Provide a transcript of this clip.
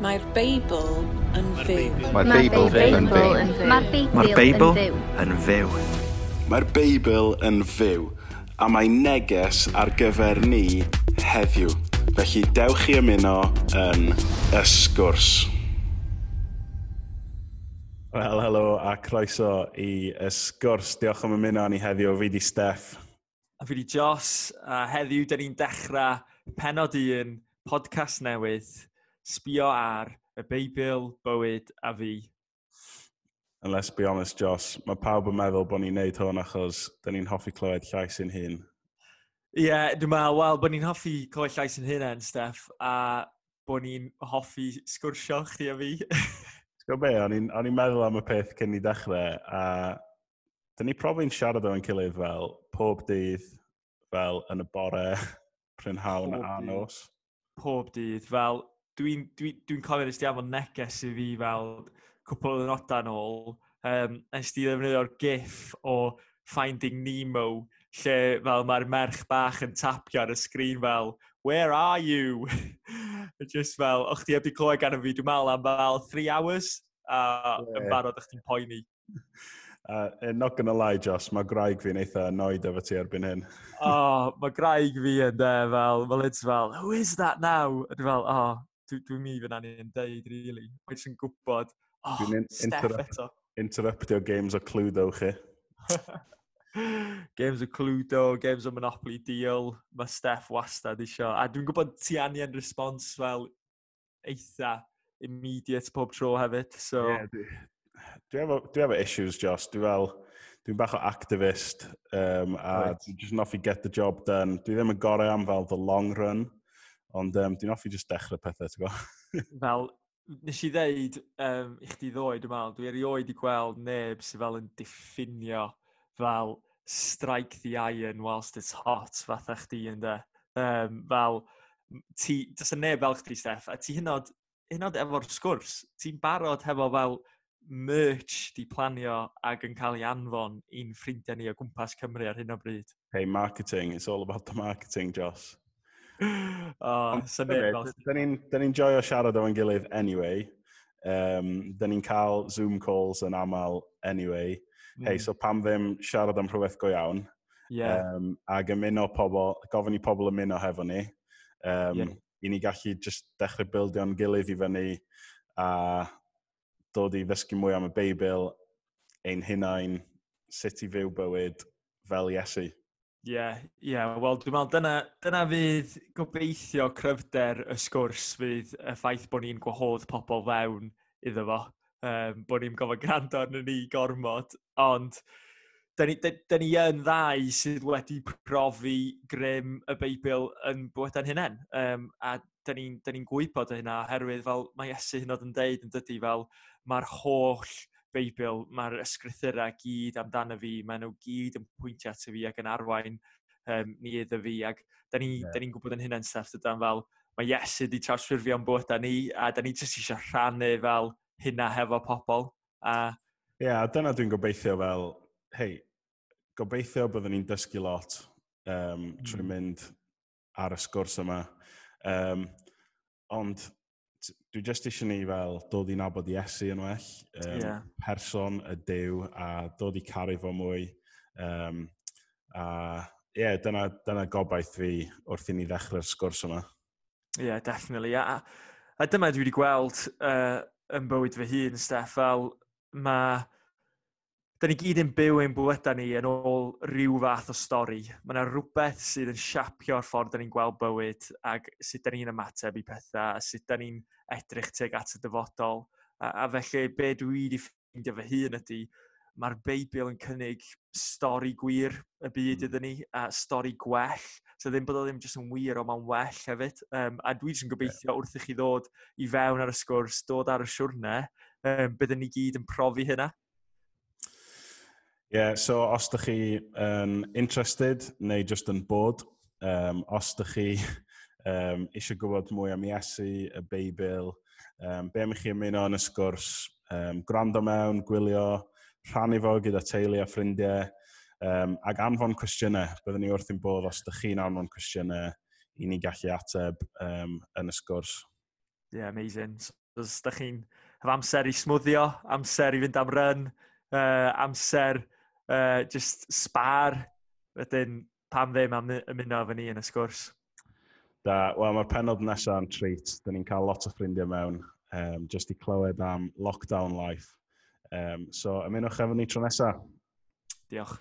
Mae'r Beibl yn fyw. Mae'r Beibl yn fyw. Mae'r Beibl yn fyw. Mae'r Beibl yn fyw. A mae neges ar gyfer ni heddiw. Felly dewch i ymuno yn ysgwrs. Wel, helo a croeso i ysgwrs. Diolch am ymuno ni heddiw. Fi di Steff. A fi di Jos. A heddiw, dyn ni'n dechrau penod un podcast newydd sbio ar y Beibl, bywyd a fi. And let's be honest, Joss, mae pawb yn meddwl bod ni'n neud hwn achos da ni'n hoffi clywed llais yn hun. Ie, yeah, dwi'n meddwl, wel, bod ni'n hoffi clywed llais yn hyn, Steff, a bod ni'n hoffi sgwrsio chi a fi. Sgwr be, o'n i'n meddwl am y peth cyn i dechrau, a da ni probably'n siarad o'n gilydd fel pob dydd, fel yn y bore, prynhawn a nos. Pob dydd, fel dwi'n dwi, dwi, dwi cofio nes di afon neges i fi fel cwpl o ddynodau yn ôl, um, nes di ddefnyddio'r gif o Finding Nemo, lle fel mae'r merch bach yn tapio ar y sgrin fel, where are you? Just fel, o'ch ti heb di clywed gan y fi, dwi'n meddwl am fel 3 hours, a yeah. yn barod o'ch ti'n poeni. Uh, not gonna lie, Josh, mae graig fi'n eitha annoyed efo ti erbyn hyn. oh, mae graig fi yn de, fel, fel it's fel, who is that now? A dwi'n fel, oh, dwi'n dwi mi fyna ni'n deud, really. Mae'n sy'n gwybod, oh, dwi'n interrupt, eto. Interruptio games o Cluedo, chi. games o Cluedo, games o Monopoly Deal, mae Steph wastad isio. A dwi'n gwybod ti anion respons fel eitha immediate pob tro hefyd. So... Yeah, dwi, dwi, efo, issues, Joss. Dwi fel, dwi'n bach o activist um, a right. dwi'n just not get the job done. Dwi ddim yn gorau am fel the long run. Ond um, dwi'n offi just dechrau pethau, ti'n gwybod? fel, nes i ddeud um, i chdi ddoe, dwi'n meddwl, dwi erioed i gweld neb sydd fel yn diffinio fel strike the iron whilst it's hot, fatha chdi yn de. Um, fel, ti, dys y neb fel chdi, Steff, a ti hynod, hynod efo'r sgwrs, ti'n barod hefo fel merch di planio ac yn cael ei anfon i'n ffrindiau ni o gwmpas Cymru ar hyn o bryd. Hey, marketing, it's all about the marketing, Joss. oh. Da ni'n joio siarad o'n gilydd anyway. Um, da ni'n cael Zoom calls yn aml anyway. Mm. Hey, so pam ddim siarad am rhywbeth go iawn. Yeah. Um, ag ymuno pobl, gofyn i pobl ymuno hefo ni. Um, yeah. I ni gallu just dechrau bildio'n gilydd i fyny a dod i ddysgu mwy am y Beibl, ein hunain, sut i fyw bywyd fel Iesu. Ie, yeah, ie. Yeah. Wel, dwi'n meddwl dyna, dyna fydd gobeithio cryfder y sgwrs fydd y ffaith bod ni'n gwahodd pobl fewn iddo fo. Um, bod ni'n gofod gwrando arno ni gormod, ond da ni, da, da ni yn ddau sydd wedi profi grym y Beibl yn bwyda'n hynny. Um, a da ni'n ni, gwybod hynna oherwydd fel mae Iesu hyn oedd yn deud yn dydy fel mae'r holl Beibl, mae'r ysgrythurau gyd amdano fi, maen nhw gyd yn pwyntio at fi ac yn arwain um, ni iddo fi. Ac da ni'n yeah. ni gwybod yn hynna'n staff, dydan fel, mae Iesu wedi trawsffurfio'n â ni, a da ni jyst eisiau rhannu fel hynna hefo pobl. A... Ie, yeah, dyna dwi'n gobeithio fel, hei, gobeithio byddwn ni'n dysgu lot um, trwy mm. mynd ar y sgwrs yma. Um, ond dwi just eisiau ni fel dod i nabod Iesu yn well, um, yeah. person y dew a dod i caru fo mwy. Um, a ie, yeah, dyna, dyna gobaith fi wrth i ni ddechrau'r sgwrs yma. Ie, yeah, definitely. A, a dyma dwi wedi gweld uh, yn bywyd fy hun, Steff, fel mae da ni gyd yn byw ein bywydau ni yn ôl rhyw fath o stori. Mae yna rhywbeth sydd yn siapio'r ffordd da ni'n gweld bywyd ac sut da ni'n ymateb i pethau a sut da ni'n edrych teg at y dyfodol. A, a felly, be dwi wedi ffeindio fy hun ydy, mae'r Beibl yn cynnig stori gwir y byd mm. iddyn ni, a stori gwell. So ddim bod o ddim jyst yn wir, ond mae'n well hefyd. Um, a dwi jyst yn gobeithio wrth i chi ddod i fewn ar y sgwrs, dod ar y siwrne, um, byddwn ni gyd yn profi hynna yeah, so os ydych chi um, interested neu just yn bod, um, os ydych chi um, eisiau gwybod mwy am Iesu, y Beibl, um, be am i chi ymuno yn y sgwrs, um, gwrando mewn, gwylio, rhannu fo gyda teulu a ffrindiau, um, ac anfon cwestiynau. Byddwn ni wrth i'n bod os ydych chi'n anfon cwestiynau i ni gallu ateb um, yn y sgwrs. Yeah, amazing. So, os ydych chi'n amser i smwddio, amser i fynd am ryn, uh, amser uh, just spar wedyn pam ddim am ymuno efo ni yn y sgwrs. Da, wel mae'r penod nesaf yn treat. Da ni'n cael lot o ffrindiau mewn um, just i clywed am lockdown life. Um, so ymunwch efo ni tro nesaf. Diolch.